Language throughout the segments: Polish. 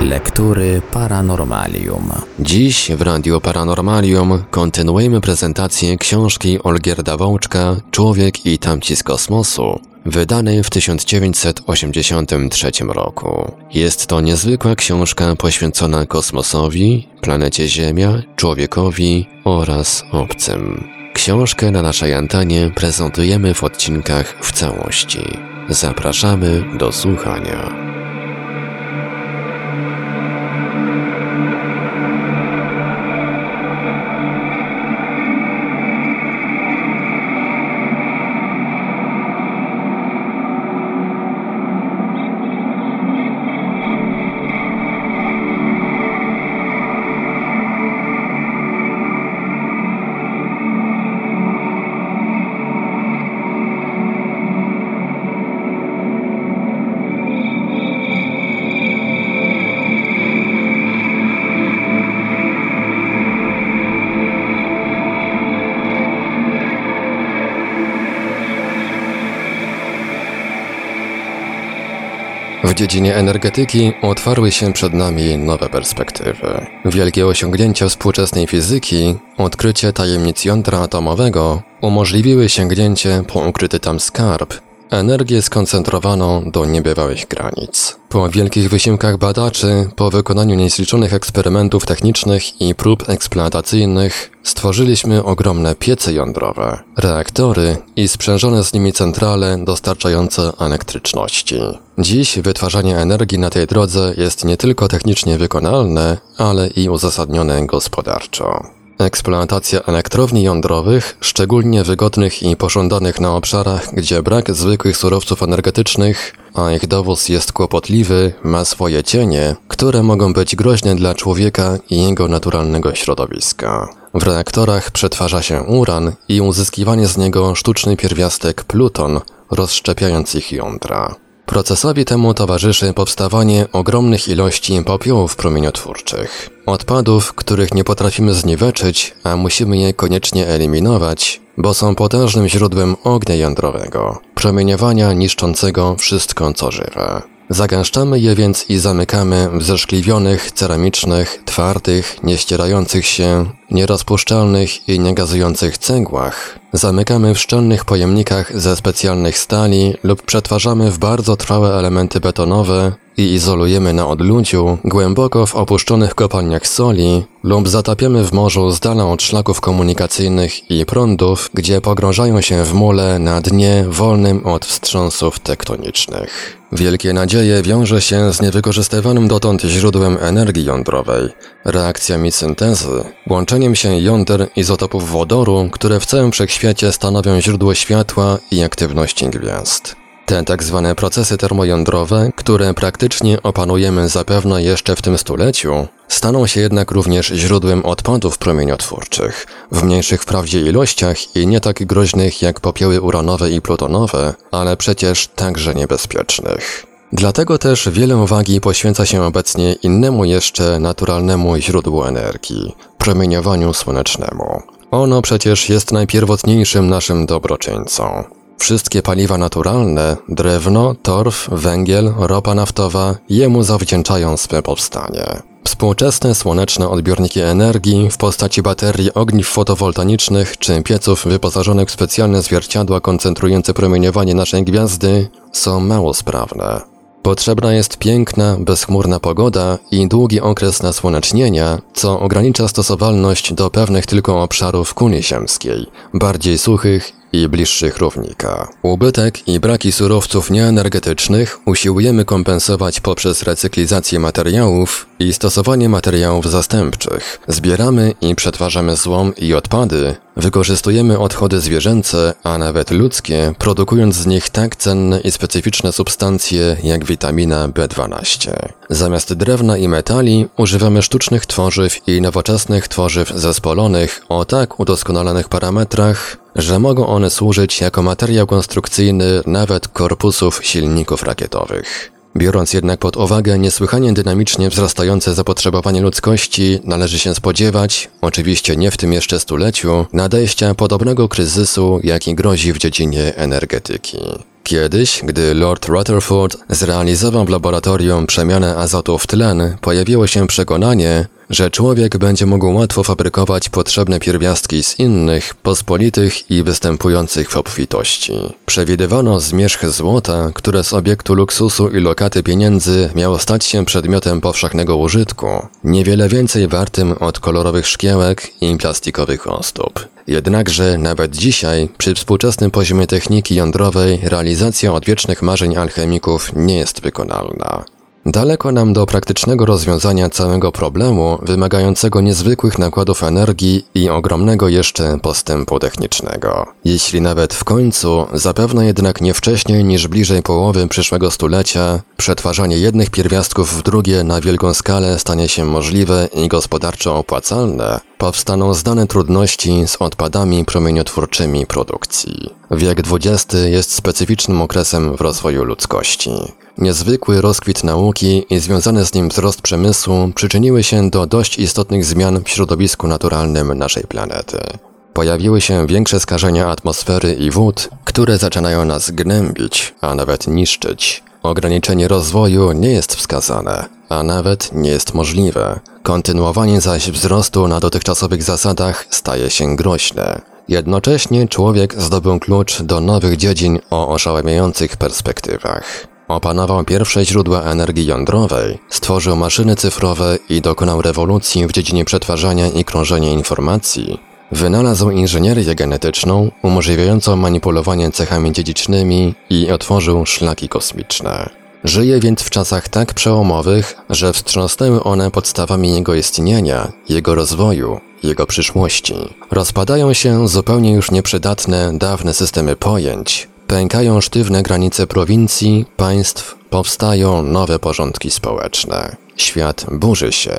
Lektury Paranormalium. Dziś w Radio Paranormalium kontynuujemy prezentację książki Olgierda Wołczka Człowiek i tamci z kosmosu, wydanej w 1983 roku. Jest to niezwykła książka poświęcona kosmosowi, planecie Ziemia, człowiekowi oraz obcym. Książkę na naszej antenie prezentujemy w odcinkach w całości. Zapraszamy do słuchania. Dziedzinie energetyki otwarły się przed nami nowe perspektywy. Wielkie osiągnięcia współczesnej fizyki, odkrycie tajemnic jądra atomowego umożliwiły sięgnięcie po ukryty tam skarb energię skoncentrowaną do niebywałych granic. Po wielkich wysiłkach badaczy, po wykonaniu niezliczonych eksperymentów technicznych i prób eksploatacyjnych, stworzyliśmy ogromne piece jądrowe, reaktory i sprzężone z nimi centrale dostarczające elektryczności. Dziś wytwarzanie energii na tej drodze jest nie tylko technicznie wykonalne, ale i uzasadnione gospodarczo. Eksploatacja elektrowni jądrowych, szczególnie wygodnych i pożądanych na obszarach, gdzie brak zwykłych surowców energetycznych, a ich dowóz jest kłopotliwy, ma swoje cienie, które mogą być groźne dla człowieka i jego naturalnego środowiska. W reaktorach przetwarza się uran i uzyskiwanie z niego sztuczny pierwiastek pluton, rozszczepiając ich jądra. Procesowi temu towarzyszy powstawanie ogromnych ilości popiołów promieniotwórczych, odpadów, których nie potrafimy zniweczyć, a musimy je koniecznie eliminować, bo są potężnym źródłem ognia jądrowego, promieniowania niszczącego wszystko co żywe. Zagęszczamy je więc i zamykamy w zeszkliwionych, ceramicznych, twardych, nieścierających się, nierozpuszczalnych i niegazujących cegłach. Zamykamy w szczelnych pojemnikach ze specjalnych stali lub przetwarzamy w bardzo trwałe elementy betonowe i izolujemy na odludziu, głęboko w opuszczonych kopalniach soli lub zatapiamy w morzu z dala od szlaków komunikacyjnych i prądów, gdzie pogrążają się w mule na dnie wolnym od wstrząsów tektonicznych. Wielkie nadzieje wiąże się z niewykorzystywanym dotąd źródłem energii jądrowej, reakcjami syntezy, łączeniem się jąder izotopów wodoru, które w całym wszechświecie stanowią źródło światła i aktywności gwiazd. Te tak zwane procesy termojądrowe, które praktycznie opanujemy zapewne jeszcze w tym stuleciu, staną się jednak również źródłem odpadów promieniotwórczych, w mniejszych wprawdzie ilościach i nie tak groźnych jak popioły uranowe i plutonowe, ale przecież także niebezpiecznych. Dlatego też wiele uwagi poświęca się obecnie innemu jeszcze naturalnemu źródłu energii promieniowaniu słonecznemu. Ono przecież jest najpierwotniejszym naszym dobroczyńcą. Wszystkie paliwa naturalne, drewno, torf, węgiel, ropa naftowa jemu zawdzięczają swe powstanie. Współczesne słoneczne odbiorniki energii w postaci baterii ogniw fotowoltaicznych czy pieców wyposażonych w specjalne zwierciadła koncentrujące promieniowanie naszej gwiazdy są mało sprawne. Potrzebna jest piękna, bezchmurna pogoda i długi okres nasłonecznienia, co ogranicza stosowalność do pewnych tylko obszarów kuli ziemskiej, bardziej suchych i bliższych równika. Ubytek i braki surowców nieenergetycznych usiłujemy kompensować poprzez recyklizację materiałów i stosowanie materiałów zastępczych. Zbieramy i przetwarzamy złom i odpady, wykorzystujemy odchody zwierzęce, a nawet ludzkie, produkując z nich tak cenne i specyficzne substancje jak witamina B12. Zamiast drewna i metali używamy sztucznych tworzyw i nowoczesnych tworzyw zespolonych o tak udoskonalonych parametrach, że mogą one służyć jako materiał konstrukcyjny nawet korpusów silników rakietowych. Biorąc jednak pod uwagę niesłychanie dynamicznie wzrastające zapotrzebowanie ludzkości, należy się spodziewać, oczywiście nie w tym jeszcze stuleciu, nadejścia podobnego kryzysu, jaki grozi w dziedzinie energetyki. Kiedyś, gdy Lord Rutherford zrealizował w laboratorium przemianę azotu w tlen, pojawiło się przekonanie, że człowiek będzie mógł łatwo fabrykować potrzebne pierwiastki z innych, pospolitych i występujących w obfitości. Przewidywano zmierzch złota, które z obiektu luksusu i lokaty pieniędzy miało stać się przedmiotem powszechnego użytku, niewiele więcej wartym od kolorowych szkiełek i plastikowych ozdób. Jednakże nawet dzisiaj, przy współczesnym poziomie techniki jądrowej, realizacja odwiecznych marzeń alchemików nie jest wykonalna. Daleko nam do praktycznego rozwiązania całego problemu, wymagającego niezwykłych nakładów energii i ogromnego jeszcze postępu technicznego. Jeśli nawet w końcu, zapewne jednak nie wcześniej niż bliżej połowy przyszłego stulecia, przetwarzanie jednych pierwiastków w drugie na wielką skalę stanie się możliwe i gospodarczo opłacalne, powstaną zdane trudności z odpadami promieniotwórczymi produkcji. Wiek XX jest specyficznym okresem w rozwoju ludzkości. Niezwykły rozkwit nauki i związany z nim wzrost przemysłu przyczyniły się do dość istotnych zmian w środowisku naturalnym naszej planety. Pojawiły się większe skażenia atmosfery i wód, które zaczynają nas gnębić, a nawet niszczyć. Ograniczenie rozwoju nie jest wskazane, a nawet nie jest możliwe. Kontynuowanie zaś wzrostu na dotychczasowych zasadach staje się groźne. Jednocześnie człowiek zdobył klucz do nowych dziedzin o oszałamiających perspektywach. Opanował pierwsze źródła energii jądrowej, stworzył maszyny cyfrowe i dokonał rewolucji w dziedzinie przetwarzania i krążenia informacji. Wynalazł inżynierię genetyczną, umożliwiającą manipulowanie cechami dziedzicznymi i otworzył szlaki kosmiczne. Żyje więc w czasach tak przełomowych, że wstrząsnęły one podstawami jego istnienia, jego rozwoju, jego przyszłości. Rozpadają się zupełnie już nieprzydatne dawne systemy pojęć, Pękają sztywne granice prowincji, państw, powstają nowe porządki społeczne. Świat burzy się.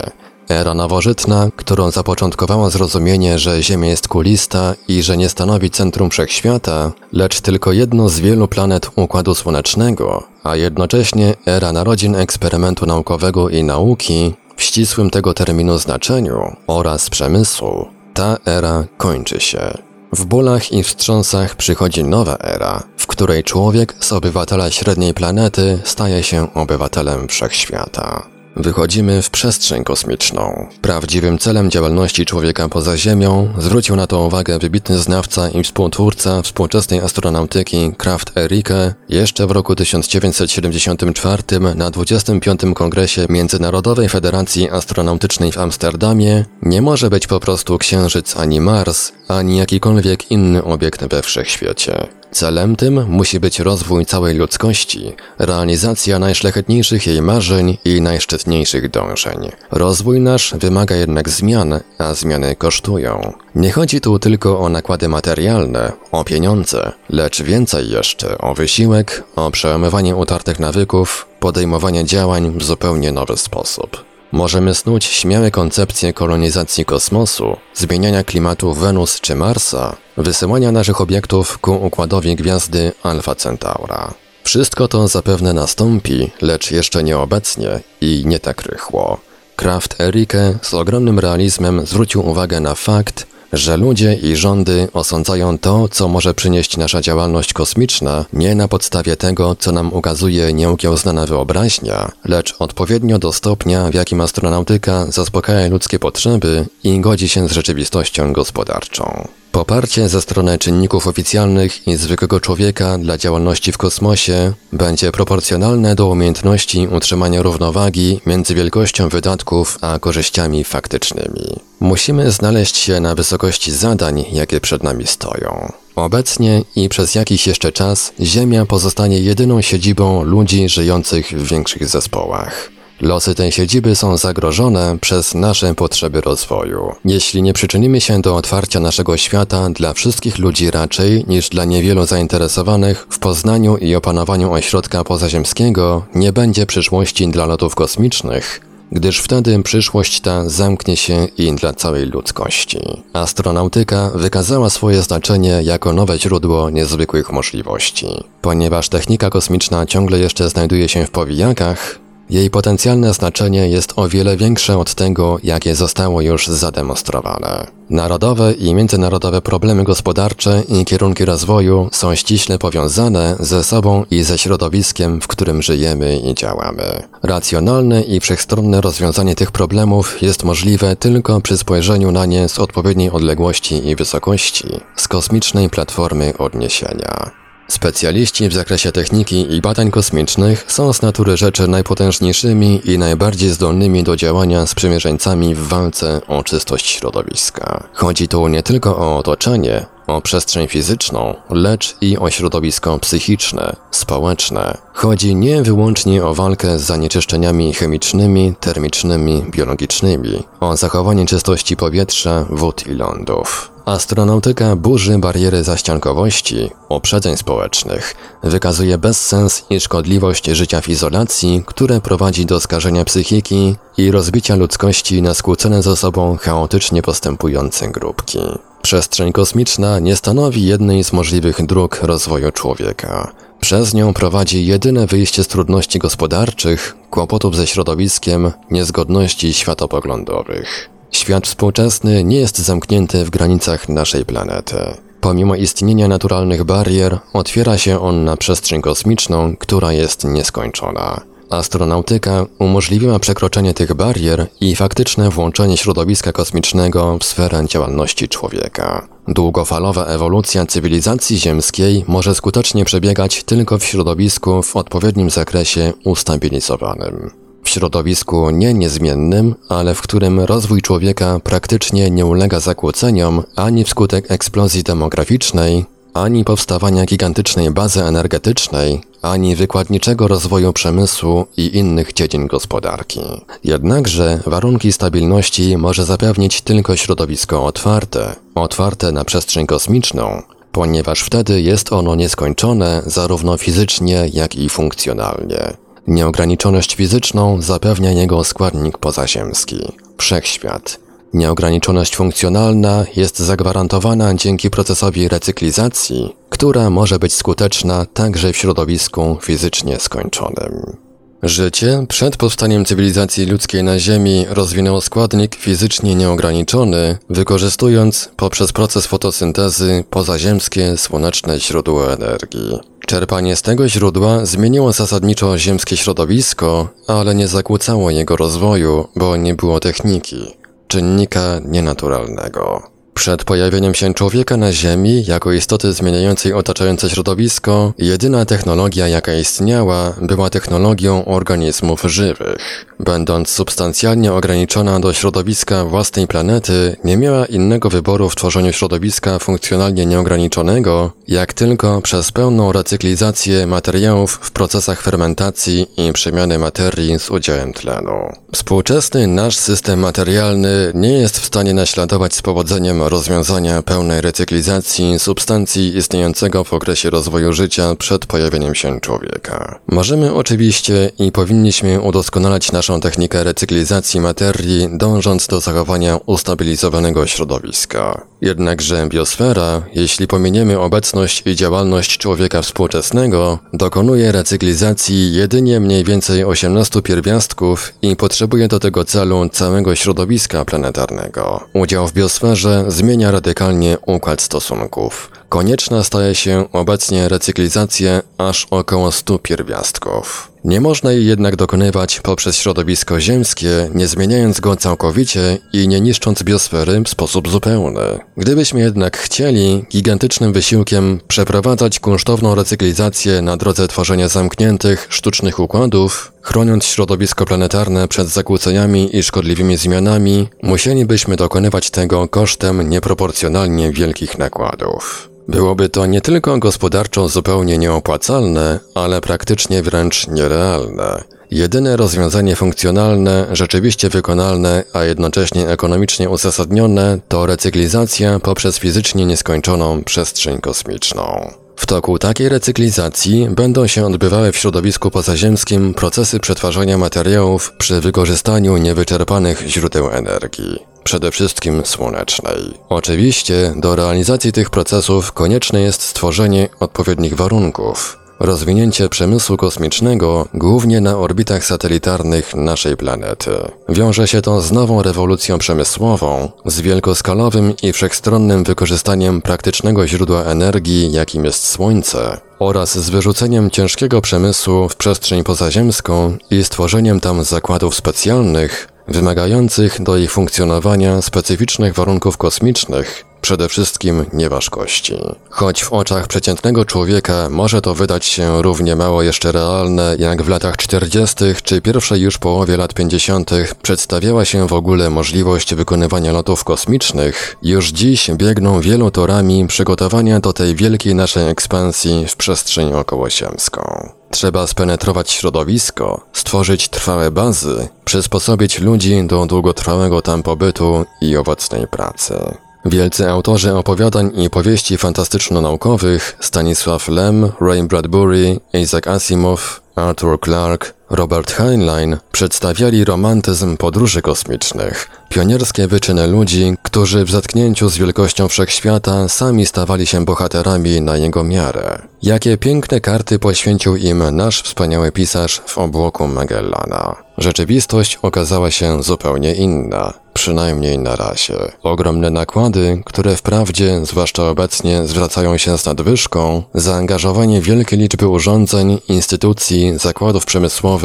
Era nowożytna, którą zapoczątkowało zrozumienie, że Ziemia jest kulista i że nie stanowi centrum wszechświata, lecz tylko jedno z wielu planet Układu Słonecznego, a jednocześnie era narodzin eksperymentu naukowego i nauki, w ścisłym tego terminu znaczeniu, oraz przemysłu, ta era kończy się. W bólach i wstrząsach przychodzi nowa era, w której człowiek z obywatela średniej planety staje się obywatelem wszechświata. Wychodzimy w przestrzeń kosmiczną. Prawdziwym celem działalności człowieka poza Ziemią zwrócił na to uwagę wybitny znawca i współtwórca współczesnej astronautyki Kraft Erike jeszcze w roku 1974 na 25. Kongresie Międzynarodowej Federacji Astronautycznej w Amsterdamie nie może być po prostu Księżyc ani Mars, ani jakikolwiek inny obiekt we wszechświecie. Celem tym musi być rozwój całej ludzkości, realizacja najszlachetniejszych jej marzeń i najszczytniejszych dążeń. Rozwój nasz wymaga jednak zmian, a zmiany kosztują. Nie chodzi tu tylko o nakłady materialne, o pieniądze, lecz więcej jeszcze o wysiłek, o przełamywanie utartych nawyków, podejmowanie działań w zupełnie nowy sposób. Możemy snuć śmiałe koncepcje kolonizacji kosmosu, zmieniania klimatu Wenus czy Marsa, wysyłania naszych obiektów ku układowi gwiazdy Alfa Centaura. Wszystko to zapewne nastąpi, lecz jeszcze nieobecnie i nie tak rychło. Kraft Erike z ogromnym realizmem zwrócił uwagę na fakt, że ludzie i rządy osądzają to, co może przynieść nasza działalność kosmiczna, nie na podstawie tego, co nam ukazuje nieukiełznana wyobraźnia, lecz odpowiednio do stopnia, w jakim astronautyka zaspokaja ludzkie potrzeby i godzi się z rzeczywistością gospodarczą. Poparcie ze strony czynników oficjalnych i zwykłego człowieka dla działalności w kosmosie będzie proporcjonalne do umiejętności utrzymania równowagi między wielkością wydatków a korzyściami faktycznymi. Musimy znaleźć się na wysokości zadań, jakie przed nami stoją. Obecnie i przez jakiś jeszcze czas Ziemia pozostanie jedyną siedzibą ludzi żyjących w większych zespołach. Losy tej siedziby są zagrożone przez nasze potrzeby rozwoju. Jeśli nie przyczynimy się do otwarcia naszego świata dla wszystkich ludzi raczej niż dla niewielu zainteresowanych w poznaniu i opanowaniu ośrodka pozaziemskiego, nie będzie przyszłości dla lotów kosmicznych, gdyż wtedy przyszłość ta zamknie się i dla całej ludzkości. Astronautyka wykazała swoje znaczenie jako nowe źródło niezwykłych możliwości. Ponieważ technika kosmiczna ciągle jeszcze znajduje się w powijakach, jej potencjalne znaczenie jest o wiele większe od tego, jakie zostało już zademonstrowane. Narodowe i międzynarodowe problemy gospodarcze i kierunki rozwoju są ściśle powiązane ze sobą i ze środowiskiem, w którym żyjemy i działamy. Racjonalne i wszechstronne rozwiązanie tych problemów jest możliwe tylko przy spojrzeniu na nie z odpowiedniej odległości i wysokości, z kosmicznej platformy odniesienia. Specjaliści w zakresie techniki i badań kosmicznych są z natury rzeczy najpotężniejszymi i najbardziej zdolnymi do działania z przymierzeńcami w walce o czystość środowiska. Chodzi tu nie tylko o otoczenie, o przestrzeń fizyczną, lecz i o środowisko psychiczne, społeczne. Chodzi nie wyłącznie o walkę z zanieczyszczeniami chemicznymi, termicznymi, biologicznymi, o zachowanie czystości powietrza, wód i lądów. Astronautyka burzy bariery zaściankowości, uprzedzeń społecznych, wykazuje bezsens i szkodliwość życia w izolacji, które prowadzi do skażenia psychiki i rozbicia ludzkości na skłócone ze sobą chaotycznie postępujące grupki. Przestrzeń kosmiczna nie stanowi jednej z możliwych dróg rozwoju człowieka. Przez nią prowadzi jedyne wyjście z trudności gospodarczych, kłopotów ze środowiskiem, niezgodności światopoglądowych. Świat współczesny nie jest zamknięty w granicach naszej planety. Pomimo istnienia naturalnych barier, otwiera się on na przestrzeń kosmiczną, która jest nieskończona. Astronautyka umożliwiła przekroczenie tych barier i faktyczne włączenie środowiska kosmicznego w sferę działalności człowieka. Długofalowa ewolucja cywilizacji ziemskiej może skutecznie przebiegać tylko w środowisku w odpowiednim zakresie ustabilizowanym. W środowisku nie niezmiennym, ale w którym rozwój człowieka praktycznie nie ulega zakłóceniom ani wskutek eksplozji demograficznej, ani powstawania gigantycznej bazy energetycznej, ani wykładniczego rozwoju przemysłu i innych dziedzin gospodarki. Jednakże warunki stabilności może zapewnić tylko środowisko otwarte, otwarte na przestrzeń kosmiczną, ponieważ wtedy jest ono nieskończone zarówno fizycznie, jak i funkcjonalnie. Nieograniczoność fizyczną zapewnia jego składnik pozaziemski wszechświat. Nieograniczoność funkcjonalna jest zagwarantowana dzięki procesowi recyklizacji, która może być skuteczna także w środowisku fizycznie skończonym. Życie przed powstaniem cywilizacji ludzkiej na Ziemi rozwinęło składnik fizycznie nieograniczony, wykorzystując poprzez proces fotosyntezy pozaziemskie słoneczne źródło energii. Czerpanie z tego źródła zmieniło zasadniczo ziemskie środowisko, ale nie zakłócało jego rozwoju, bo nie było techniki, czynnika nienaturalnego. Przed pojawieniem się człowieka na Ziemi jako istoty zmieniającej otaczające środowisko, jedyna technologia jaka istniała była technologią organizmów żywych. Będąc substancjalnie ograniczona do środowiska własnej planety, nie miała innego wyboru w tworzeniu środowiska funkcjonalnie nieograniczonego, jak tylko przez pełną recyklizację materiałów w procesach fermentacji i przemiany materii z udziałem tlenu. Współczesny nasz system materialny nie jest w stanie naśladować z powodzeniem rozwiązania pełnej recyklizacji substancji istniejącego w okresie rozwoju życia przed pojawieniem się człowieka. Możemy oczywiście i powinniśmy udoskonalać naszą technikę recyklizacji materii, dążąc do zachowania ustabilizowanego środowiska. Jednakże biosfera, jeśli pominiemy obecność i działalność człowieka współczesnego, dokonuje recyklizacji jedynie mniej więcej 18 pierwiastków i potrzebuje do tego celu całego środowiska planetarnego. Udział w biosferze zmienia radykalnie układ stosunków. Konieczna staje się obecnie recyklizacja aż około 100 pierwiastków. Nie można jej jednak dokonywać poprzez środowisko ziemskie, nie zmieniając go całkowicie i nie niszcząc biosfery w sposób zupełny. Gdybyśmy jednak chcieli gigantycznym wysiłkiem przeprowadzać kunsztowną recyklizację na drodze tworzenia zamkniętych, sztucznych układów, chroniąc środowisko planetarne przed zakłóceniami i szkodliwymi zmianami, musielibyśmy dokonywać tego kosztem nieproporcjonalnie wielkich nakładów. Byłoby to nie tylko gospodarczo zupełnie nieopłacalne, ale praktycznie wręcz nierealne. Jedyne rozwiązanie funkcjonalne, rzeczywiście wykonalne, a jednocześnie ekonomicznie uzasadnione to recyklizacja poprzez fizycznie nieskończoną przestrzeń kosmiczną. W toku takiej recyklizacji będą się odbywały w środowisku pozaziemskim procesy przetwarzania materiałów przy wykorzystaniu niewyczerpanych źródeł energii, przede wszystkim słonecznej. Oczywiście do realizacji tych procesów konieczne jest stworzenie odpowiednich warunków, rozwinięcie przemysłu kosmicznego głównie na orbitach satelitarnych naszej planety. Wiąże się to z nową rewolucją przemysłową, z wielkoskalowym i wszechstronnym wykorzystaniem praktycznego źródła energii, jakim jest Słońce, oraz z wyrzuceniem ciężkiego przemysłu w przestrzeń pozaziemską i stworzeniem tam zakładów specjalnych, wymagających do ich funkcjonowania specyficznych warunków kosmicznych, przede wszystkim nieważkości. Choć w oczach przeciętnego człowieka może to wydać się równie mało jeszcze realne, jak w latach 40. czy pierwszej już połowie lat 50. przedstawiała się w ogóle możliwość wykonywania lotów kosmicznych, już dziś biegną wielu torami przygotowania do tej wielkiej naszej ekspansji w przestrzeń okołosiemską. Trzeba spenetrować środowisko, stworzyć trwałe bazy, przysposobić ludzi do długotrwałego tam pobytu i owocnej pracy. Wielcy autorzy opowiadań i powieści fantastyczno-naukowych Stanisław Lem, Ray Bradbury, Isaac Asimov, Arthur Clarke, Robert Heinlein przedstawiali romantyzm podróży kosmicznych, pionierskie wyczyny ludzi, którzy w zetknięciu z wielkością wszechświata sami stawali się bohaterami na jego miarę. Jakie piękne karty poświęcił im nasz wspaniały pisarz w obłoku Magellana. Rzeczywistość okazała się zupełnie inna przynajmniej na razie. Ogromne nakłady, które wprawdzie, zwłaszcza obecnie, zwracają się z nadwyżką, zaangażowanie wielkiej liczby urządzeń, instytucji, zakładów przemysłowych,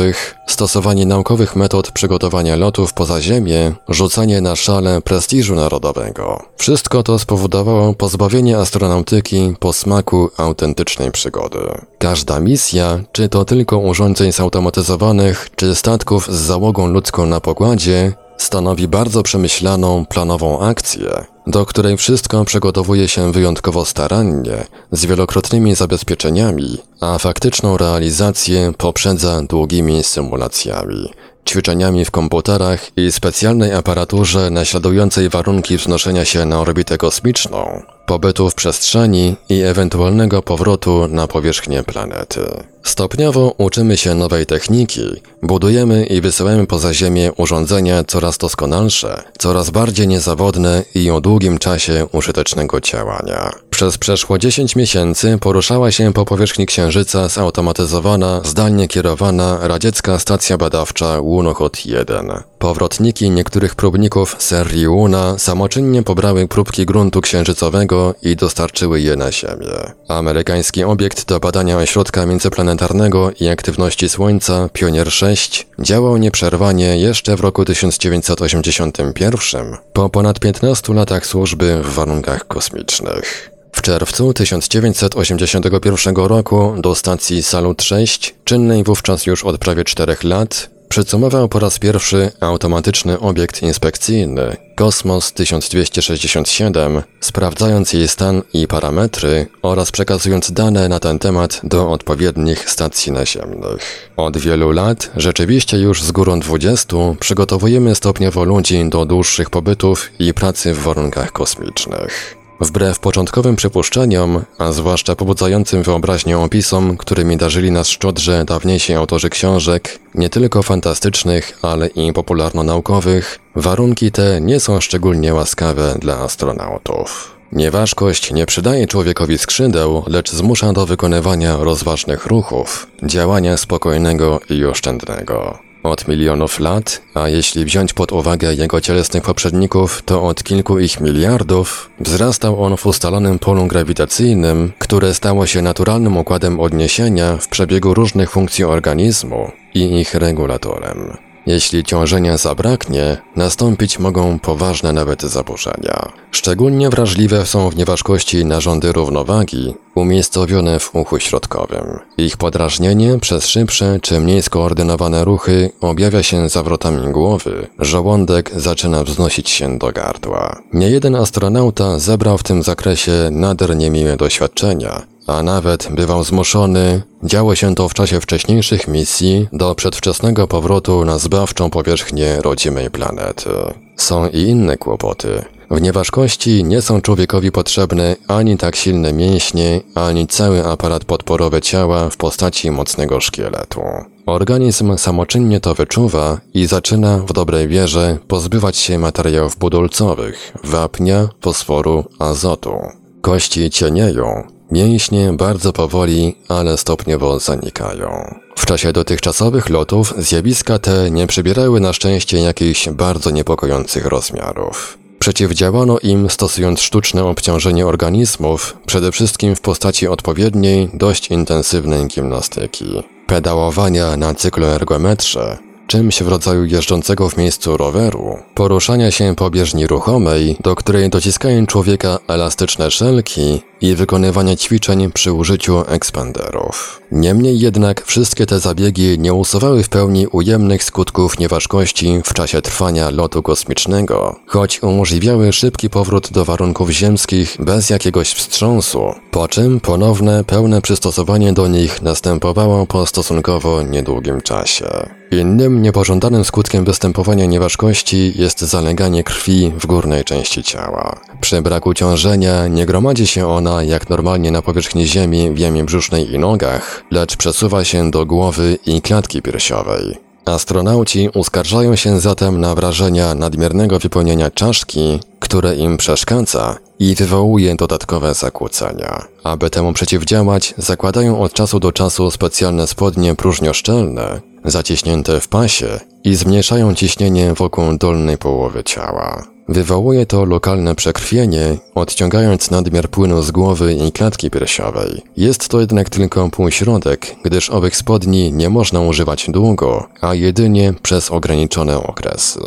stosowanie naukowych metod przygotowania lotów poza Ziemię, rzucanie na szale prestiżu narodowego. Wszystko to spowodowało pozbawienie astronautyki posmaku autentycznej przygody. Każda misja, czy to tylko urządzeń zautomatyzowanych, czy statków z załogą ludzką na pokładzie, stanowi bardzo przemyślaną, planową akcję, do której wszystko przygotowuje się wyjątkowo starannie, z wielokrotnymi zabezpieczeniami, a faktyczną realizację poprzedza długimi symulacjami, ćwiczeniami w komputerach i specjalnej aparaturze naśladującej warunki wznoszenia się na orbitę kosmiczną, pobytu w przestrzeni i ewentualnego powrotu na powierzchnię planety. Stopniowo uczymy się nowej techniki, budujemy i wysyłamy poza Ziemię urządzenia coraz doskonalsze, coraz bardziej niezawodne i o długim czasie użytecznego działania. Przez przeszło 10 miesięcy poruszała się po powierzchni Księżyca zautomatyzowana, zdalnie kierowana radziecka stacja badawcza Lunokhod 1. Powrotniki niektórych próbników serii Luna samoczynnie pobrały próbki gruntu księżycowego i dostarczyły je na Ziemię. Amerykański obiekt do badania ośrodka międzyplanetarnego i aktywności Słońca, Pionier 6, działał nieprzerwanie jeszcze w roku 1981, po ponad 15 latach służby w warunkach kosmicznych. W czerwcu 1981 roku do stacji Salut 6, czynnej wówczas już od prawie 4 lat, Przycumował po raz pierwszy automatyczny obiekt inspekcyjny Kosmos 1267, sprawdzając jej stan i parametry oraz przekazując dane na ten temat do odpowiednich stacji naziemnych. Od wielu lat, rzeczywiście już z górą 20, przygotowujemy stopniowo ludzi do dłuższych pobytów i pracy w warunkach kosmicznych. Wbrew początkowym przypuszczeniom, a zwłaszcza pobudzającym wyobraźnię opisom, którymi darzyli nas szczodrze dawniejsi autorzy książek, nie tylko fantastycznych, ale i popularno-naukowych, warunki te nie są szczególnie łaskawe dla astronautów. Nieważkość nie przydaje człowiekowi skrzydeł, lecz zmusza do wykonywania rozważnych ruchów, działania spokojnego i oszczędnego od milionów lat, a jeśli wziąć pod uwagę jego cielesnych poprzedników, to od kilku ich miliardów, wzrastał on w ustalonym polu grawitacyjnym, które stało się naturalnym układem odniesienia w przebiegu różnych funkcji organizmu i ich regulatorem. Jeśli ciążenia zabraknie, nastąpić mogą poważne nawet zaburzenia. Szczególnie wrażliwe są w nieważkości narządy równowagi, umiejscowione w uchu środkowym. Ich podrażnienie przez szybsze czy mniej skoordynowane ruchy objawia się zawrotami głowy, żołądek zaczyna wznosić się do gardła. Niejeden astronauta zebrał w tym zakresie nader niemiłe doświadczenia, a nawet bywał zmuszony, działo się to w czasie wcześniejszych misji, do przedwczesnego powrotu na zbawczą powierzchnię rodzimej planety. Są i inne kłopoty. W nieważkości nie są człowiekowi potrzebne ani tak silne mięśnie, ani cały aparat podporowy ciała w postaci mocnego szkieletu. Organizm samoczynnie to wyczuwa i zaczyna w dobrej wierze pozbywać się materiałów budulcowych, wapnia, fosforu, azotu. Kości cienieją, Mięśnie bardzo powoli, ale stopniowo zanikają. W czasie dotychczasowych lotów zjawiska te nie przybierały na szczęście jakichś bardzo niepokojących rozmiarów. Przeciwdziałano im stosując sztuczne obciążenie organizmów, przede wszystkim w postaci odpowiedniej, dość intensywnej gimnastyki. Pedałowania na cykloergometrze, czymś w rodzaju jeżdżącego w miejscu roweru, poruszania się po bieżni ruchomej, do której dociskają człowieka elastyczne szelki i wykonywania ćwiczeń przy użyciu ekspanderów. Niemniej jednak wszystkie te zabiegi nie usuwały w pełni ujemnych skutków nieważkości w czasie trwania lotu kosmicznego, choć umożliwiały szybki powrót do warunków ziemskich bez jakiegoś wstrząsu, po czym ponowne, pełne przystosowanie do nich następowało po stosunkowo niedługim czasie. Innym niepożądanym skutkiem występowania nieważkości jest zaleganie krwi w górnej części ciała. Przy braku ciążenia nie gromadzi się ona jak normalnie na powierzchni ziemi w jamie brzusznej i nogach, lecz przesuwa się do głowy i klatki piersiowej. Astronauci uskarżają się zatem na wrażenia nadmiernego wypełnienia czaszki, które im przeszkadza i wywołuje dodatkowe zakłócenia. Aby temu przeciwdziałać, zakładają od czasu do czasu specjalne spodnie próżnioszczelne, zaciśnięte w pasie i zmniejszają ciśnienie wokół dolnej połowy ciała. Wywołuje to lokalne przekrwienie, odciągając nadmiar płynu z głowy i klatki piersiowej. Jest to jednak tylko półśrodek, gdyż owych spodni nie można używać długo, a jedynie przez ograniczone okresy.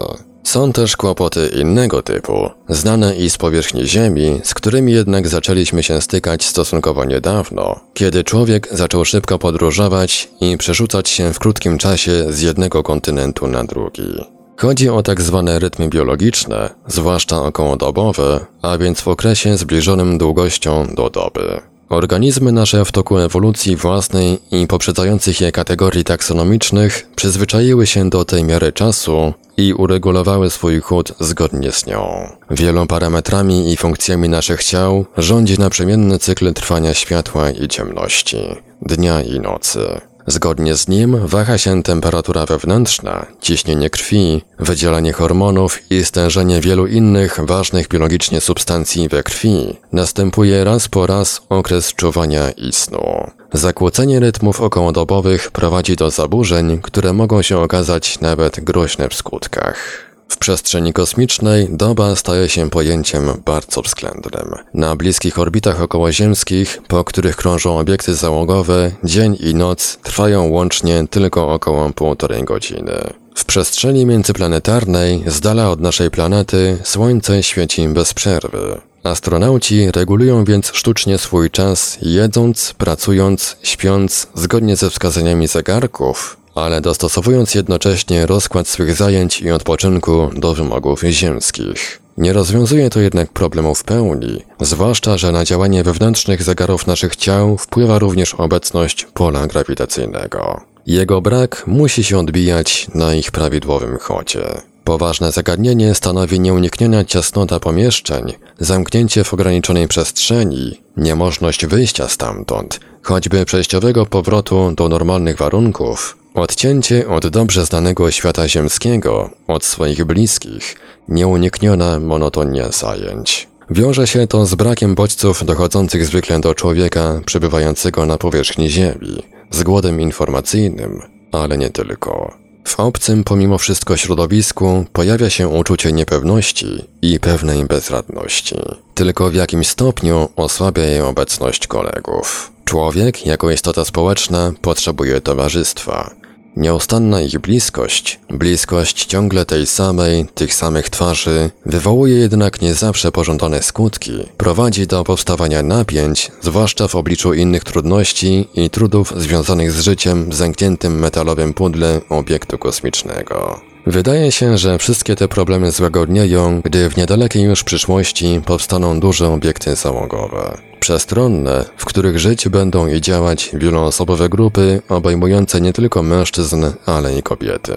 Są też kłopoty innego typu, znane i z powierzchni Ziemi, z którymi jednak zaczęliśmy się stykać stosunkowo niedawno, kiedy człowiek zaczął szybko podróżować i przerzucać się w krótkim czasie z jednego kontynentu na drugi. Chodzi o tak zwane rytmy biologiczne, zwłaszcza okołodobowe, a więc w okresie zbliżonym długością do doby. Organizmy nasze w toku ewolucji własnej i poprzedzających je kategorii taksonomicznych przyzwyczaiły się do tej miary czasu i uregulowały swój chód zgodnie z nią. Wielu parametrami i funkcjami naszych ciał rządzi naprzemienny cykl trwania światła i ciemności, dnia i nocy. Zgodnie z nim waha się temperatura wewnętrzna, ciśnienie krwi, wydzielanie hormonów i stężenie wielu innych ważnych biologicznie substancji we krwi. Następuje raz po raz okres czuwania i snu. Zakłócenie rytmów okołodobowych prowadzi do zaburzeń, które mogą się okazać nawet groźne w skutkach. W przestrzeni kosmicznej doba staje się pojęciem bardzo względnym. Na bliskich orbitach okołoziemskich, po których krążą obiekty załogowe, dzień i noc trwają łącznie tylko około półtorej godziny. W przestrzeni międzyplanetarnej, z dala od naszej planety, Słońce świeci bez przerwy. Astronauci regulują więc sztucznie swój czas, jedząc, pracując, śpiąc, zgodnie ze wskazaniami zegarków, ale dostosowując jednocześnie rozkład swych zajęć i odpoczynku do wymogów ziemskich. Nie rozwiązuje to jednak problemu w pełni, zwłaszcza, że na działanie wewnętrznych zegarów naszych ciał wpływa również obecność pola grawitacyjnego. Jego brak musi się odbijać na ich prawidłowym chodzie. Poważne zagadnienie stanowi nieunikniona ciasnota pomieszczeń, zamknięcie w ograniczonej przestrzeni, niemożność wyjścia stamtąd, choćby przejściowego powrotu do normalnych warunków, Odcięcie od dobrze znanego świata ziemskiego, od swoich bliskich, nieunikniona monotonia zajęć. Wiąże się to z brakiem bodźców dochodzących zwykle do człowieka przebywającego na powierzchni Ziemi, z głodem informacyjnym, ale nie tylko. W obcym pomimo wszystko środowisku pojawia się uczucie niepewności i pewnej bezradności. Tylko w jakimś stopniu osłabia jej obecność kolegów. Człowiek, jako istota społeczna, potrzebuje towarzystwa. Nieustanna ich bliskość, bliskość ciągle tej samej, tych samych twarzy, wywołuje jednak nie zawsze pożądane skutki, prowadzi do powstawania napięć, zwłaszcza w obliczu innych trudności i trudów związanych z życiem w zamkniętym metalowym pudle obiektu kosmicznego. Wydaje się, że wszystkie te problemy złagodnieją, gdy w niedalekiej już przyszłości powstaną duże obiekty załogowe. Przestronne, w których żyć będą i działać wieloosobowe grupy obejmujące nie tylko mężczyzn, ale i kobiety.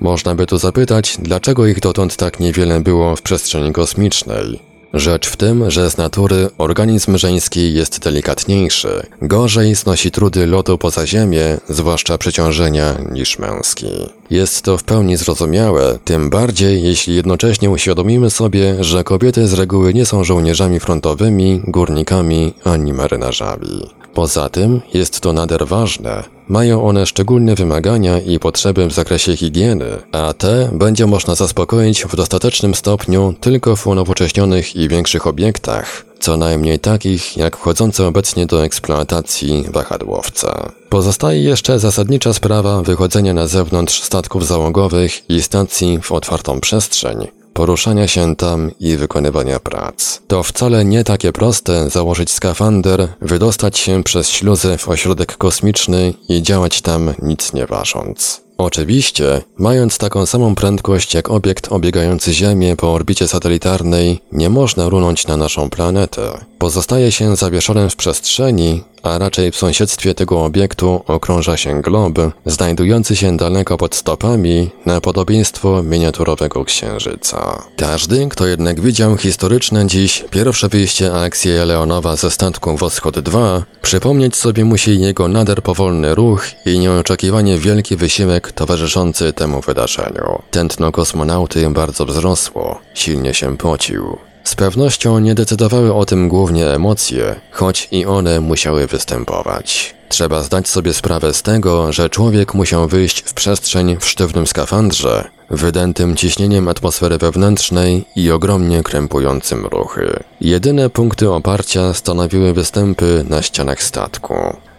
Można by tu zapytać, dlaczego ich dotąd tak niewiele było w przestrzeni kosmicznej. Rzecz w tym, że z natury organizm żeński jest delikatniejszy, gorzej znosi trudy lotu poza ziemię, zwłaszcza przeciążenia, niż męski. Jest to w pełni zrozumiałe, tym bardziej jeśli jednocześnie uświadomimy sobie, że kobiety z reguły nie są żołnierzami frontowymi, górnikami ani marynarzami. Poza tym jest to nader ważne. Mają one szczególne wymagania i potrzeby w zakresie higieny, a te będzie można zaspokoić w dostatecznym stopniu tylko w unowocześnionych i większych obiektach, co najmniej takich jak wchodzące obecnie do eksploatacji wahadłowca. Pozostaje jeszcze zasadnicza sprawa wychodzenia na zewnątrz statków załogowych i stacji w otwartą przestrzeń, poruszania się tam i wykonywania prac. To wcale nie takie proste założyć skafander, wydostać się przez śluzę w ośrodek kosmiczny i działać tam nic nie ważąc. Oczywiście, mając taką samą prędkość jak obiekt obiegający Ziemię po orbicie satelitarnej, nie można runąć na naszą planetę. Pozostaje się zawieszonym w przestrzeni, a raczej w sąsiedztwie tego obiektu okrąża się glob, znajdujący się daleko pod stopami na podobieństwo miniaturowego księżyca. Każdy, kto jednak widział historyczne dziś pierwsze wyjście Aleksieja Leonowa ze statku Woschod 2, przypomnieć sobie musi jego nader powolny ruch i nieoczekiwanie wielki wysiłek towarzyszący temu wydarzeniu. Tętno kosmonauty bardzo wzrosło, silnie się pocił. Z pewnością nie decydowały o tym głównie emocje, choć i one musiały występować. Trzeba zdać sobie sprawę z tego, że człowiek musiał wyjść w przestrzeń w sztywnym skafandrze, wydętym ciśnieniem atmosfery wewnętrznej i ogromnie krępującym ruchy. Jedyne punkty oparcia stanowiły występy na ścianach statku.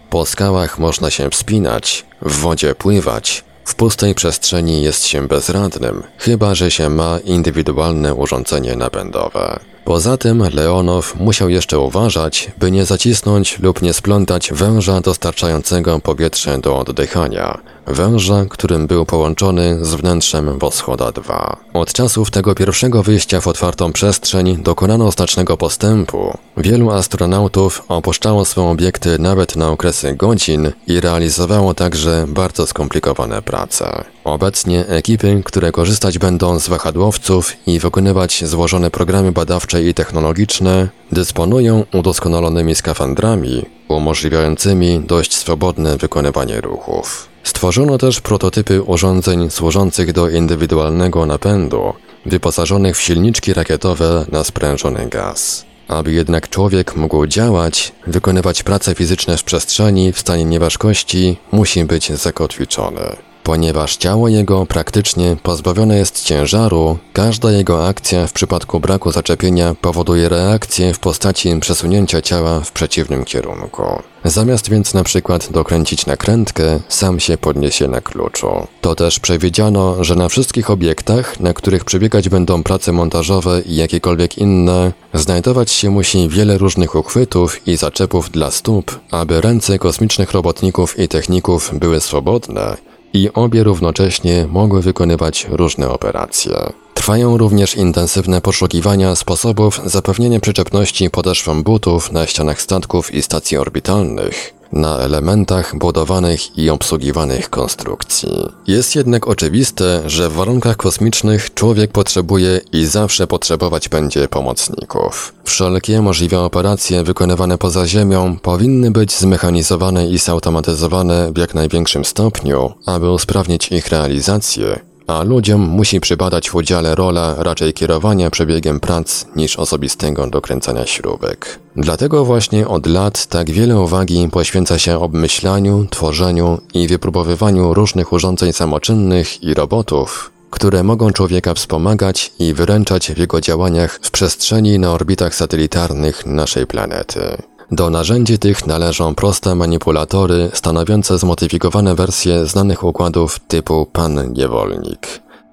Po skałach można się wspinać, w wodzie pływać, w pustej przestrzeni jest się bezradnym, chyba że się ma indywidualne urządzenie napędowe. Poza tym Leonow musiał jeszcze uważać, by nie zacisnąć lub nie splątać węża dostarczającego powietrze do oddychania, węża, którym był połączony z wnętrzem Woschoda 2. Od czasów tego pierwszego wyjścia w otwartą przestrzeń dokonano znacznego postępu. Wielu astronautów opuszczało swoje obiekty nawet na okresy godzin i realizowało także bardzo skomplikowane prace. Obecnie ekipy, które korzystać będą z wahadłowców i wykonywać złożone programy badawcze i technologiczne, dysponują udoskonalonymi skafandrami, umożliwiającymi dość swobodne wykonywanie ruchów. Stworzono też prototypy urządzeń służących do indywidualnego napędu, wyposażonych w silniczki rakietowe na sprężony gaz. Aby jednak człowiek mógł działać, wykonywać prace fizyczne w przestrzeni w stanie nieważkości, musi być zakotwiczony. Ponieważ ciało jego praktycznie pozbawione jest ciężaru, każda jego akcja w przypadku braku zaczepienia powoduje reakcję w postaci przesunięcia ciała w przeciwnym kierunku. Zamiast więc na przykład dokręcić nakrętkę, sam się podniesie na kluczu. To też przewidziano, że na wszystkich obiektach, na których przebiegać będą prace montażowe i jakiekolwiek inne, znajdować się musi wiele różnych uchwytów i zaczepów dla stóp, aby ręce kosmicznych robotników i techników były swobodne i obie równocześnie mogły wykonywać różne operacje. Trwają również intensywne poszukiwania sposobów zapewnienia przyczepności podeszwom butów na ścianach statków i stacji orbitalnych, na elementach budowanych i obsługiwanych konstrukcji. Jest jednak oczywiste, że w warunkach kosmicznych człowiek potrzebuje i zawsze potrzebować będzie pomocników. Wszelkie możliwe operacje wykonywane poza Ziemią powinny być zmechanizowane i zautomatyzowane w jak największym stopniu, aby usprawnić ich realizację a ludziom musi przypadać w udziale rola raczej kierowania przebiegiem prac niż osobistego dokręcania śrubek. Dlatego właśnie od lat tak wiele uwagi poświęca się obmyślaniu, tworzeniu i wypróbowywaniu różnych urządzeń samoczynnych i robotów, które mogą człowieka wspomagać i wyręczać w jego działaniach w przestrzeni na orbitach satelitarnych naszej planety. Do narzędzi tych należą proste manipulatory stanowiące zmodyfikowane wersje znanych układów typu pan niewolnik.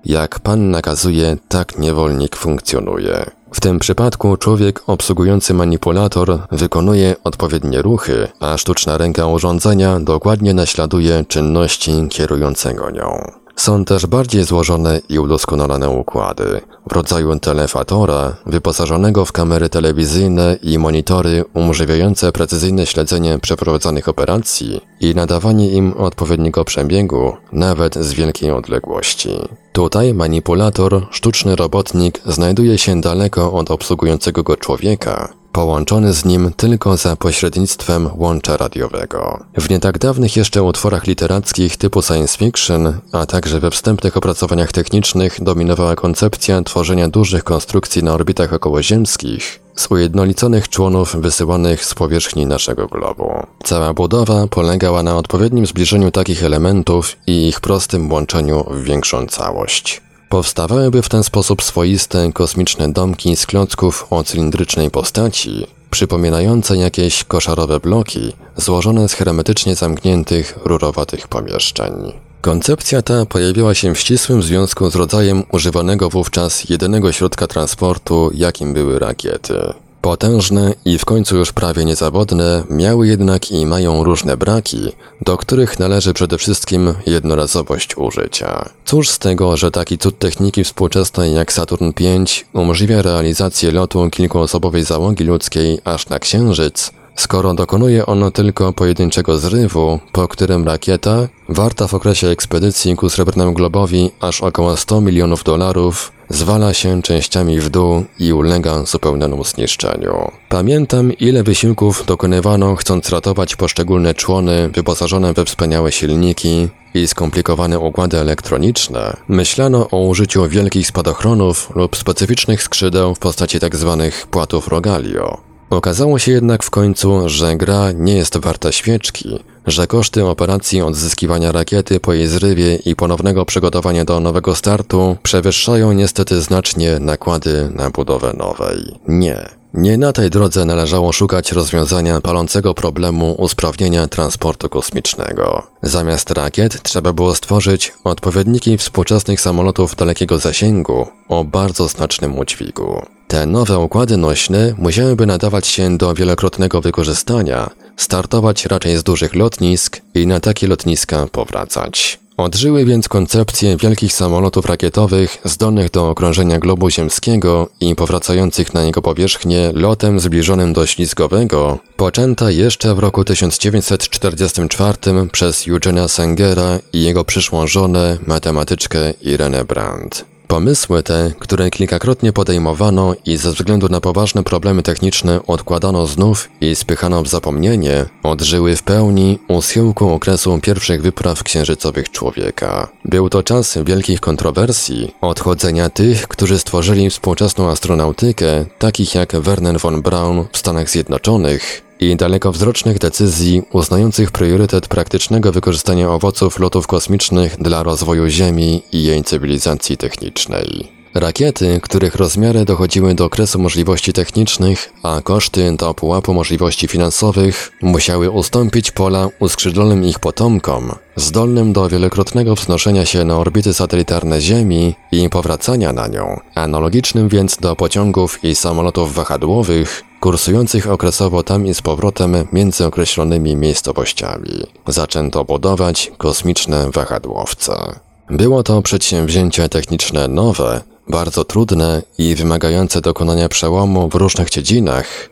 Jak pan nakazuje, tak niewolnik funkcjonuje. W tym przypadku człowiek obsługujący manipulator wykonuje odpowiednie ruchy, a sztuczna ręka urządzenia dokładnie naśladuje czynności kierującego nią. Są też bardziej złożone i udoskonalone układy, w rodzaju telefatora, wyposażonego w kamery telewizyjne i monitory umożliwiające precyzyjne śledzenie przeprowadzanych operacji i nadawanie im odpowiedniego przebiegu, nawet z wielkiej odległości. Tutaj manipulator, sztuczny robotnik, znajduje się daleko od obsługującego go człowieka, połączony z nim tylko za pośrednictwem łącza radiowego. W nie tak dawnych jeszcze utworach literackich typu science fiction, a także we wstępnych opracowaniach technicznych dominowała koncepcja tworzenia dużych konstrukcji na orbitach okołoziemskich, z ujednoliconych członów wysyłanych z powierzchni naszego globu. Cała budowa polegała na odpowiednim zbliżeniu takich elementów i ich prostym łączeniu w większą całość. Powstawałyby w ten sposób swoiste kosmiczne domki z klocków o cylindrycznej postaci, przypominające jakieś koszarowe bloki złożone z hermetycznie zamkniętych, rurowatych pomieszczeń. Koncepcja ta pojawiła się w ścisłym związku z rodzajem używanego wówczas jedynego środka transportu, jakim były rakiety. Potężne i w końcu już prawie niezawodne, miały jednak i mają różne braki, do których należy przede wszystkim jednorazowość użycia. Cóż z tego, że taki cud techniki współczesnej jak Saturn V umożliwia realizację lotu kilkuosobowej załogi ludzkiej aż na Księżyc, skoro dokonuje ono tylko pojedynczego zrywu, po którym rakieta, warta w okresie ekspedycji ku Srebrnemu Globowi aż około 100 milionów dolarów, zwala się częściami w dół i ulega zupełnemu zniszczeniu. Pamiętam, ile wysiłków dokonywano, chcąc ratować poszczególne człony wyposażone we wspaniałe silniki i skomplikowane układy elektroniczne. Myślano o użyciu wielkich spadochronów lub specyficznych skrzydeł w postaci tzw. Tak płatów rogalio. Okazało się jednak w końcu, że gra nie jest warta świeczki, że koszty operacji odzyskiwania rakiety po jej zrywie i ponownego przygotowania do nowego startu przewyższają niestety znacznie nakłady na budowę nowej. Nie. Nie na tej drodze należało szukać rozwiązania palącego problemu usprawnienia transportu kosmicznego. Zamiast rakiet trzeba było stworzyć odpowiedniki współczesnych samolotów dalekiego zasięgu o bardzo znacznym udźwigu. Te nowe układy nośne musiałyby nadawać się do wielokrotnego wykorzystania, startować raczej z dużych lotnisk i na takie lotniska powracać. Odżyły więc koncepcje wielkich samolotów rakietowych zdolnych do okrążenia globu ziemskiego i powracających na jego powierzchnię lotem zbliżonym do ślizgowego, poczęta jeszcze w roku 1944 przez Eugena Sengera i jego przyszłą żonę, matematyczkę Irene Brandt. Pomysły te, które kilkakrotnie podejmowano i ze względu na poważne problemy techniczne odkładano znów i spychano w zapomnienie, odżyły w pełni u schyłku okresu pierwszych wypraw księżycowych człowieka. Był to czas wielkich kontrowersji, odchodzenia tych, którzy stworzyli współczesną astronautykę, takich jak Werner von Braun w Stanach Zjednoczonych, i dalekowzrocznych decyzji uznających priorytet praktycznego wykorzystania owoców lotów kosmicznych dla rozwoju Ziemi i jej cywilizacji technicznej. Rakiety, których rozmiary dochodziły do okresu możliwości technicznych, a koszty do pułapu możliwości finansowych, musiały ustąpić pola uskrzydlonym ich potomkom, zdolnym do wielokrotnego wznoszenia się na orbity satelitarne Ziemi i powracania na nią, analogicznym więc do pociągów i samolotów wahadłowych, kursujących okresowo tam i z powrotem między określonymi miejscowościami. Zaczęto budować kosmiczne wahadłowce. Było to przedsięwzięcie techniczne nowe, bardzo trudne i wymagające dokonania przełomu w różnych dziedzinach,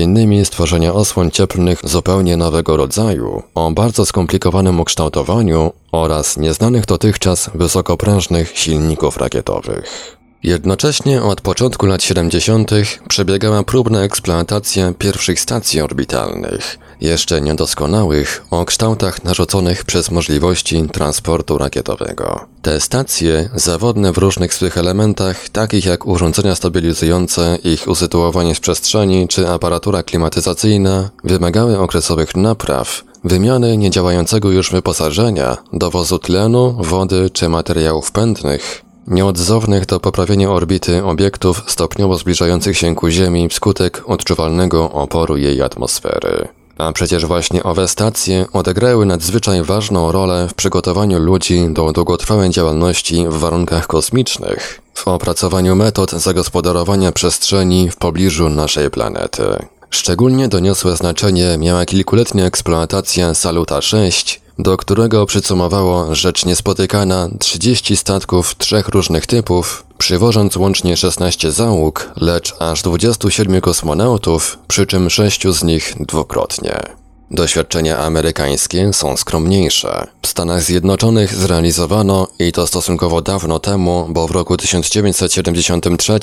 innymi stworzenia osłon cieplnych zupełnie nowego rodzaju, o bardzo skomplikowanym ukształtowaniu oraz nieznanych dotychczas wysokoprężnych silników rakietowych. Jednocześnie od początku lat 70. przebiegała próbna eksploatacja pierwszych stacji orbitalnych, jeszcze niedoskonałych, o kształtach narzuconych przez możliwości transportu rakietowego. Te stacje, zawodne w różnych swych elementach, takich jak urządzenia stabilizujące, ich usytuowanie w przestrzeni czy aparatura klimatyzacyjna, wymagały okresowych napraw, wymiany niedziałającego już wyposażenia, dowozu tlenu, wody czy materiałów pędnych, nieodzownych do poprawienia orbity obiektów stopniowo zbliżających się ku Ziemi wskutek odczuwalnego oporu jej atmosfery. A przecież właśnie owe stacje odegrały nadzwyczaj ważną rolę w przygotowaniu ludzi do długotrwałej działalności w warunkach kosmicznych, w opracowaniu metod zagospodarowania przestrzeni w pobliżu naszej planety. Szczególnie doniosłe znaczenie miała kilkuletnia eksploatacja Saluta 6, do którego przycumowało rzecz niespotykana 30 statków trzech różnych typów, przywożąc łącznie 16 załóg, lecz aż 27 kosmonautów, przy czym sześciu z nich dwukrotnie. Doświadczenia amerykańskie są skromniejsze. W Stanach Zjednoczonych zrealizowano, i to stosunkowo dawno temu, bo w roku 1973,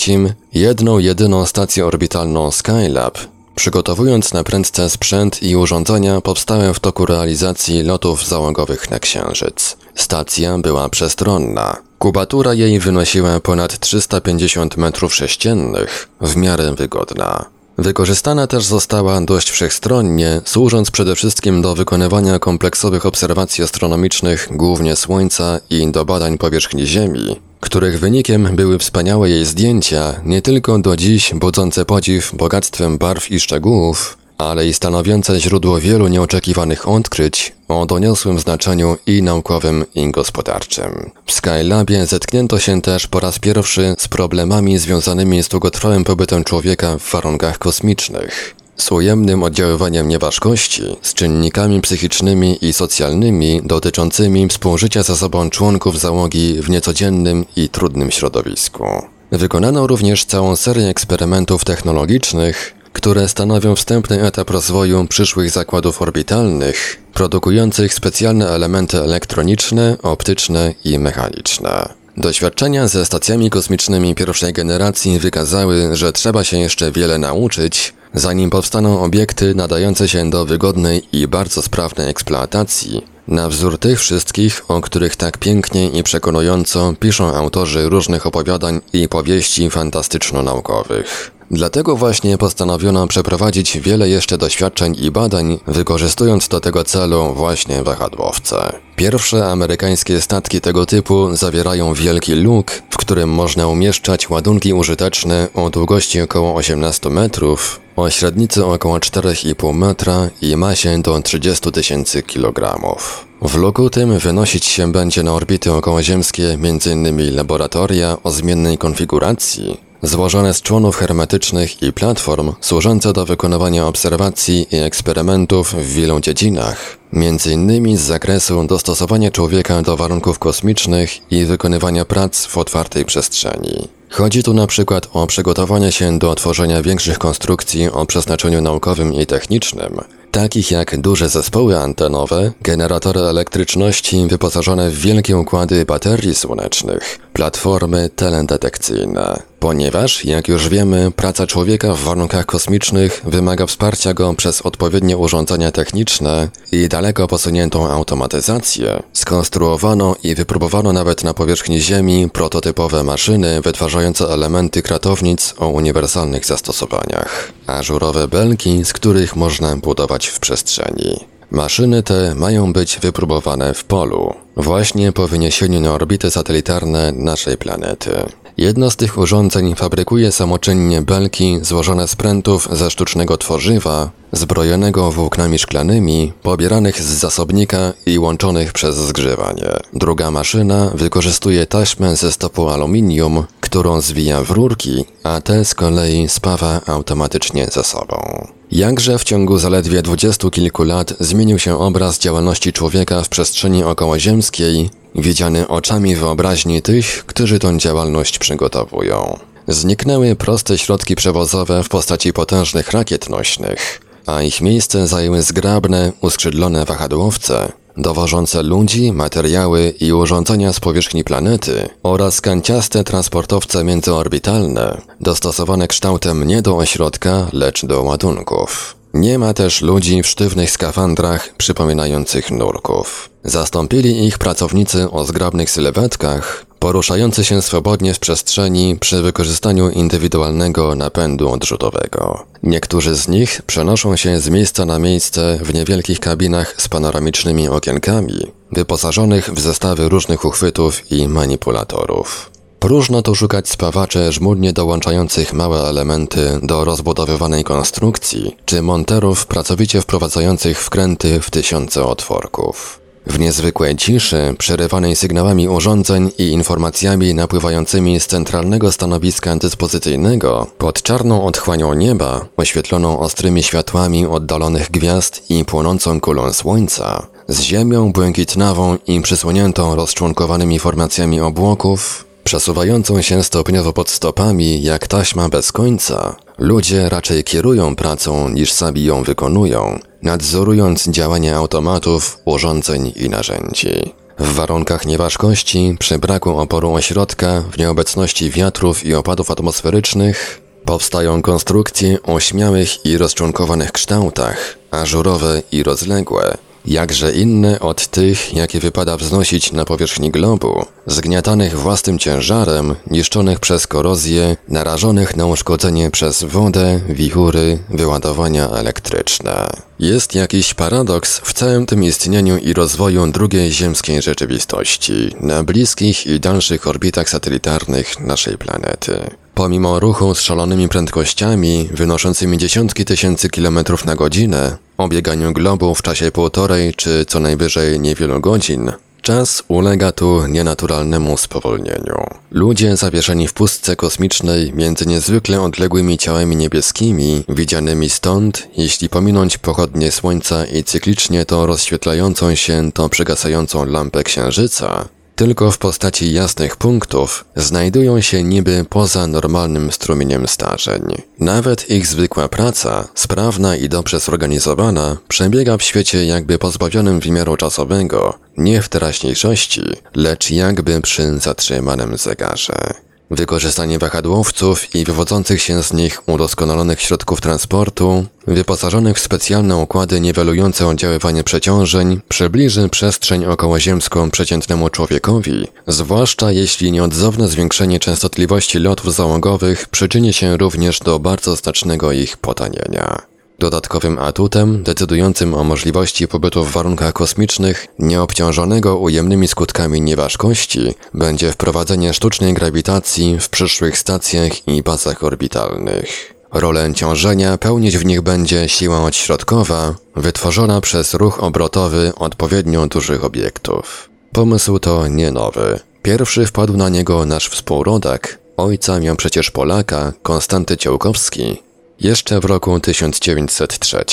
jedną jedyną stację orbitalną Skylab, przygotowując na prędce sprzęt i urządzenia powstałe w toku realizacji lotów załogowych na Księżyc. Stacja była przestronna. Kubatura jej wynosiła ponad 350 metrów sześciennych, w miarę wygodna. Wykorzystana też została dość wszechstronnie, służąc przede wszystkim do wykonywania kompleksowych obserwacji astronomicznych głównie Słońca i do badań powierzchni Ziemi, których wynikiem były wspaniałe jej zdjęcia, nie tylko do dziś budzące podziw bogactwem barw i szczegółów, ale i stanowiące źródło wielu nieoczekiwanych odkryć o doniosłym znaczeniu i naukowym, i gospodarczym. W Skylabie zetknięto się też po raz pierwszy z problemami związanymi z długotrwałym pobytem człowieka w warunkach kosmicznych. Z ujemnym oddziaływaniem nieważkości, z czynnikami psychicznymi i socjalnymi dotyczącymi współżycia ze sobą członków załogi w niecodziennym i trudnym środowisku. Wykonano również całą serię eksperymentów technologicznych, które stanowią wstępny etap rozwoju przyszłych zakładów orbitalnych, produkujących specjalne elementy elektroniczne, optyczne i mechaniczne. Doświadczenia ze stacjami kosmicznymi pierwszej generacji wykazały, że trzeba się jeszcze wiele nauczyć, zanim powstaną obiekty nadające się do wygodnej i bardzo sprawnej eksploatacji, na wzór tych wszystkich, o których tak pięknie i przekonująco piszą autorzy różnych opowiadań i powieści fantastyczno-naukowych. Dlatego właśnie postanowiono przeprowadzić wiele jeszcze doświadczeń i badań, wykorzystując do tego celu właśnie wahadłowce. Pierwsze amerykańskie statki tego typu zawierają wielki luk, w którym można umieszczać ładunki użyteczne o długości około 18 metrów, o średnicy około 4,5 metra i masie do 30 tysięcy kilogramów. W luku tym wynosić się będzie na orbity okołoziemskie m.in. laboratoria o zmiennej konfiguracji, złożone z członów hermetycznych i platform służące do wykonywania obserwacji i eksperymentów w wielu dziedzinach, m.in. z zakresu dostosowania człowieka do warunków kosmicznych i wykonywania prac w otwartej przestrzeni. Chodzi tu na przykład o przygotowanie się do tworzenia większych konstrukcji o przeznaczeniu naukowym i technicznym, takich jak duże zespoły antenowe, generatory elektryczności wyposażone w wielkie układy baterii słonecznych, platformy teledetekcyjne. Ponieważ, jak już wiemy, praca człowieka w warunkach kosmicznych wymaga wsparcia go przez odpowiednie urządzenia techniczne i daleko posuniętą automatyzację, skonstruowano i wypróbowano nawet na powierzchni Ziemi prototypowe maszyny wytwarzające elementy kratownic o uniwersalnych zastosowaniach. Ażurowe belki, z których można budować w przestrzeni. Maszyny te mają być wypróbowane w polu, właśnie po wyniesieniu na orbity satelitarne naszej planety. Jedno z tych urządzeń fabrykuje samoczynnie belki złożone z prętów ze sztucznego tworzywa, zbrojonego włóknami szklanymi, pobieranych z zasobnika i łączonych przez zgrzewanie. Druga maszyna wykorzystuje taśmę ze stopu aluminium, którą zwija w rurki, a te z kolei spawa automatycznie ze sobą. Jakże w ciągu zaledwie dwudziestu kilku lat zmienił się obraz działalności człowieka w przestrzeni okołoziemskiej, widziany oczami wyobraźni tych, którzy tą działalność przygotowują. Zniknęły proste środki przewozowe w postaci potężnych rakiet nośnych, a ich miejsce zajęły zgrabne, uskrzydlone wahadłowce, dowożące ludzi, materiały i urządzenia z powierzchni planety oraz kanciaste transportowce międzyorbitalne, dostosowane kształtem nie do ośrodka, lecz do ładunków. Nie ma też ludzi w sztywnych skafandrach przypominających nurków. Zastąpili ich pracownicy o zgrabnych sylwetkach, poruszający się swobodnie w przestrzeni przy wykorzystaniu indywidualnego napędu odrzutowego. Niektórzy z nich przenoszą się z miejsca na miejsce w niewielkich kabinach z panoramicznymi okienkami, wyposażonych w zestawy różnych uchwytów i manipulatorów. Próżno tu szukać spawaczy żmudnie dołączających małe elementy do rozbudowywanej konstrukcji, czy monterów pracowicie wprowadzających wkręty w tysiące otworków. W niezwykłej ciszy, przerywanej sygnałami urządzeń i informacjami napływającymi z centralnego stanowiska dyspozycyjnego, pod czarną otchłanią nieba, oświetloną ostrymi światłami oddalonych gwiazd i płonącą kulą słońca, z ziemią błękitnawą i przysłoniętą rozczłonkowanymi formacjami obłoków, przesuwającą się stopniowo pod stopami jak taśma bez końca, ludzie raczej kierują pracą niż sami ją wykonują, nadzorując działanie automatów, urządzeń i narzędzi. W warunkach nieważkości, przy braku oporu ośrodka, w nieobecności wiatrów i opadów atmosferycznych, powstają konstrukcje o śmiałych i rozczłonkowanych kształtach, ażurowe i rozległe, jakże inne od tych, jakie wypada wznosić na powierzchni globu, zgniatanych własnym ciężarem, niszczonych przez korozję, narażonych na uszkodzenie przez wodę, wichury, wyładowania elektryczne. Jest jakiś paradoks w całym tym istnieniu i rozwoju drugiej ziemskiej rzeczywistości, na bliskich i dalszych orbitach satelitarnych naszej planety. Pomimo ruchu z szalonymi prędkościami, wynoszącymi dziesiątki tysięcy kilometrów na godzinę, o bieganiu globu w czasie półtorej czy co najwyżej niewielu godzin, czas ulega tu nienaturalnemu spowolnieniu. Ludzie zawieszeni w pustce kosmicznej między niezwykle odległymi ciałami niebieskimi, widzianymi stąd, jeśli pominąć pochodnie Słońca i cyklicznie to rozświetlającą się, to przygasającą lampę Księżyca, tylko w postaci jasnych punktów, znajdują się niby poza normalnym strumieniem starzeń. Nawet ich zwykła praca, sprawna i dobrze zorganizowana, przebiega w świecie jakby pozbawionym wymiaru czasowego, nie w teraźniejszości, lecz jakby przy zatrzymanym zegarze. Wykorzystanie wahadłowców i wywodzących się z nich udoskonalonych środków transportu, wyposażonych w specjalne układy niwelujące oddziaływanie przeciążeń, przybliży przestrzeń okołoziemską przeciętnemu człowiekowi, zwłaszcza jeśli nieodzowne zwiększenie częstotliwości lotów załogowych przyczyni się również do bardzo znacznego ich potanienia. Dodatkowym atutem, decydującym o możliwości pobytu w warunkach kosmicznych, nieobciążonego ujemnymi skutkami nieważkości, będzie wprowadzenie sztucznej grawitacji w przyszłych stacjach i bazach orbitalnych. Rolę ciążenia pełnić w nich będzie siła odśrodkowa, wytworzona przez ruch obrotowy odpowiednio dużych obiektów. Pomysł to nie nowy. Pierwszy wpadł na niego nasz współrodak, ojca miał przecież Polaka, Konstanty Ciołkowski, jeszcze w roku 1903.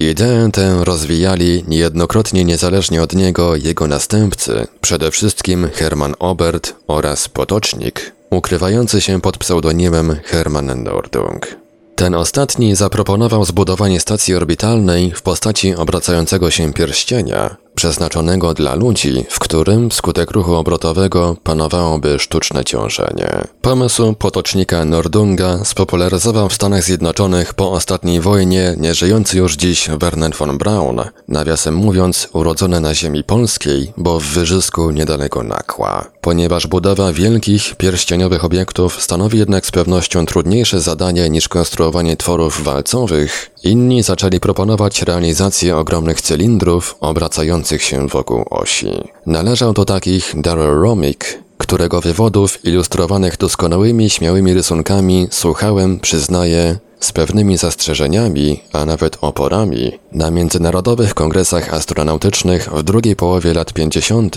Ideę tę rozwijali niejednokrotnie niezależnie od niego jego następcy, przede wszystkim Hermann Obert oraz Potocznik, ukrywający się pod pseudonimem Hermann Nordung. Ten ostatni zaproponował zbudowanie stacji orbitalnej w postaci obracającego się pierścienia, przeznaczonego dla ludzi, w którym wskutek ruchu obrotowego panowałoby sztuczne ciążenie. Pomysł potocznika Nordunga spopularyzował w Stanach Zjednoczonych po ostatniej wojnie nieżyjący już dziś Werner von Braun, nawiasem mówiąc urodzony na ziemi polskiej, bo w Wyżysku niedaleko Nakła. Ponieważ budowa wielkich, pierścieniowych obiektów stanowi jednak z pewnością trudniejsze zadanie niż konstruowanie tworów walcowych, inni zaczęli proponować realizację ogromnych cylindrów obracających się wokół osi. Należał do takich Darrell Romick, którego wywodów ilustrowanych doskonałymi, śmiałymi rysunkami słuchałem, przyznaję, z pewnymi zastrzeżeniami, a nawet oporami, na międzynarodowych kongresach astronautycznych w drugiej połowie lat 50.,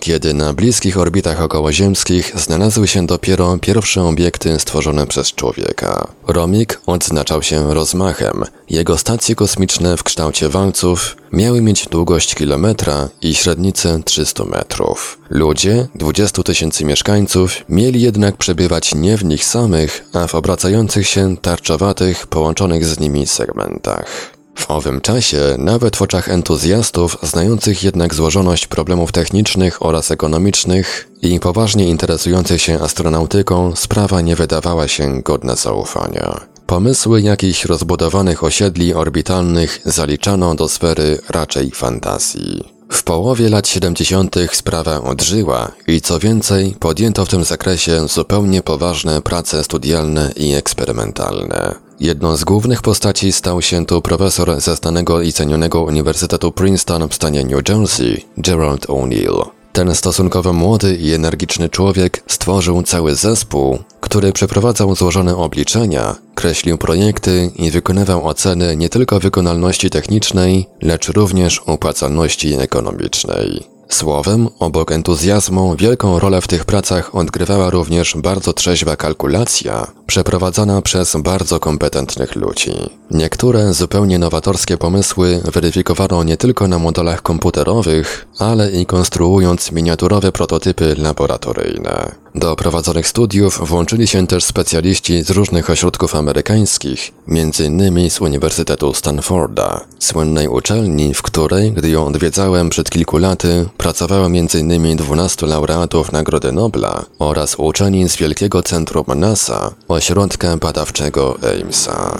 kiedy na bliskich orbitach okołoziemskich znalazły się dopiero pierwsze obiekty stworzone przez człowieka. Romik odznaczał się rozmachem. Jego stacje kosmiczne w kształcie walców miały mieć długość kilometra i średnicę 300 metrów. Ludzie, 20 tysięcy mieszkańców, mieli jednak przebywać nie w nich samych, a w obracających się tarczowatych, połączonych z nimi segmentach. W owym czasie, nawet w oczach entuzjastów, znających jednak złożoność problemów technicznych oraz ekonomicznych i poważnie interesujących się astronautyką, sprawa nie wydawała się godna zaufania. Pomysły jakichś rozbudowanych osiedli orbitalnych zaliczano do sfery raczej fantazji. W połowie lat 70. sprawa odżyła i co więcej, podjęto w tym zakresie zupełnie poważne prace studialne i eksperymentalne. Jedną z głównych postaci stał się tu profesor ze znanego i cenionego Uniwersytetu Princeton w stanie New Jersey, Gerald O'Neill. Ten stosunkowo młody i energiczny człowiek stworzył cały zespół, który przeprowadzał złożone obliczenia, kreślił projekty i wykonywał oceny nie tylko wykonalności technicznej, lecz również opłacalności ekonomicznej. Słowem, obok entuzjazmu, wielką rolę w tych pracach odgrywała również bardzo trzeźwa kalkulacja, przeprowadzona przez bardzo kompetentnych ludzi. Niektóre zupełnie nowatorskie pomysły weryfikowano nie tylko na modelach komputerowych, ale i konstruując miniaturowe prototypy laboratoryjne. Do prowadzonych studiów włączyli się też specjaliści z różnych ośrodków amerykańskich, m.in. z Uniwersytetu Stanforda, słynnej uczelni, w której, gdy ją odwiedzałem przed kilku laty, pracowało m.in. 12 laureatów Nagrody Nobla oraz uczeni z Wielkiego Centrum NASA, ośrodka badawczego Aimsa.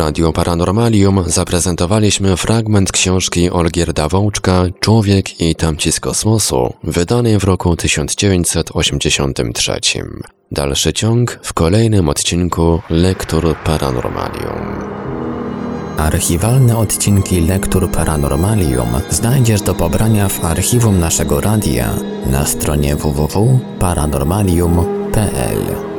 Radiu Paranormalium zaprezentowaliśmy fragment książki Olgierda Wołczka Człowiek i tamci z kosmosu, wydanej w roku 1983. Dalszy ciąg w kolejnym odcinku Lektur Paranormalium. Archiwalne odcinki Lektur Paranormalium znajdziesz do pobrania w archiwum naszego radia na stronie www.paranormalium.pl.